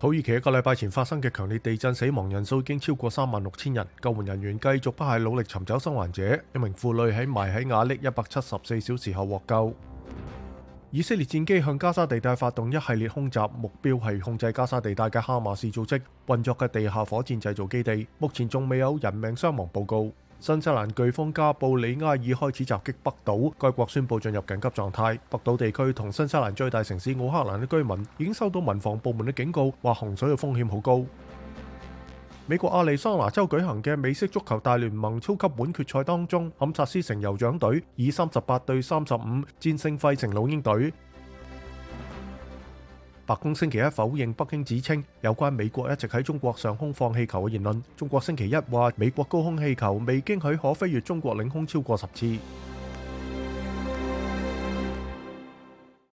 土耳其一个礼拜前发生嘅强烈地震，死亡人数已经超过三万六千人，救援人员继续不懈努力寻找生还者。一名妇女喺埋喺瓦砾一百七十四小时后获救。以色列战机向加沙地带发动一系列空袭，目标系控制加沙地带嘅哈马斯组织运作嘅地下火箭制造基地。目前仲未有人命伤亡报告。新西蘭颶風加布里埃尔開始襲擊北島，該國宣布進入緊急狀態。北島地區同新西蘭最大城市奧克蘭嘅居民已經收到民防部門嘅警告，話洪水嘅風險好高。美國阿利桑那州舉行嘅美式足球大聯盟超級碗決賽當中，坎察斯城酋長隊以三十八對三十五戰勝费城老鹰隊。白宫星期一否认北京指称有关美国一直喺中国上空放气球嘅言论。中国星期一话，美国高空气球未经许可飞越中国领空超过十次。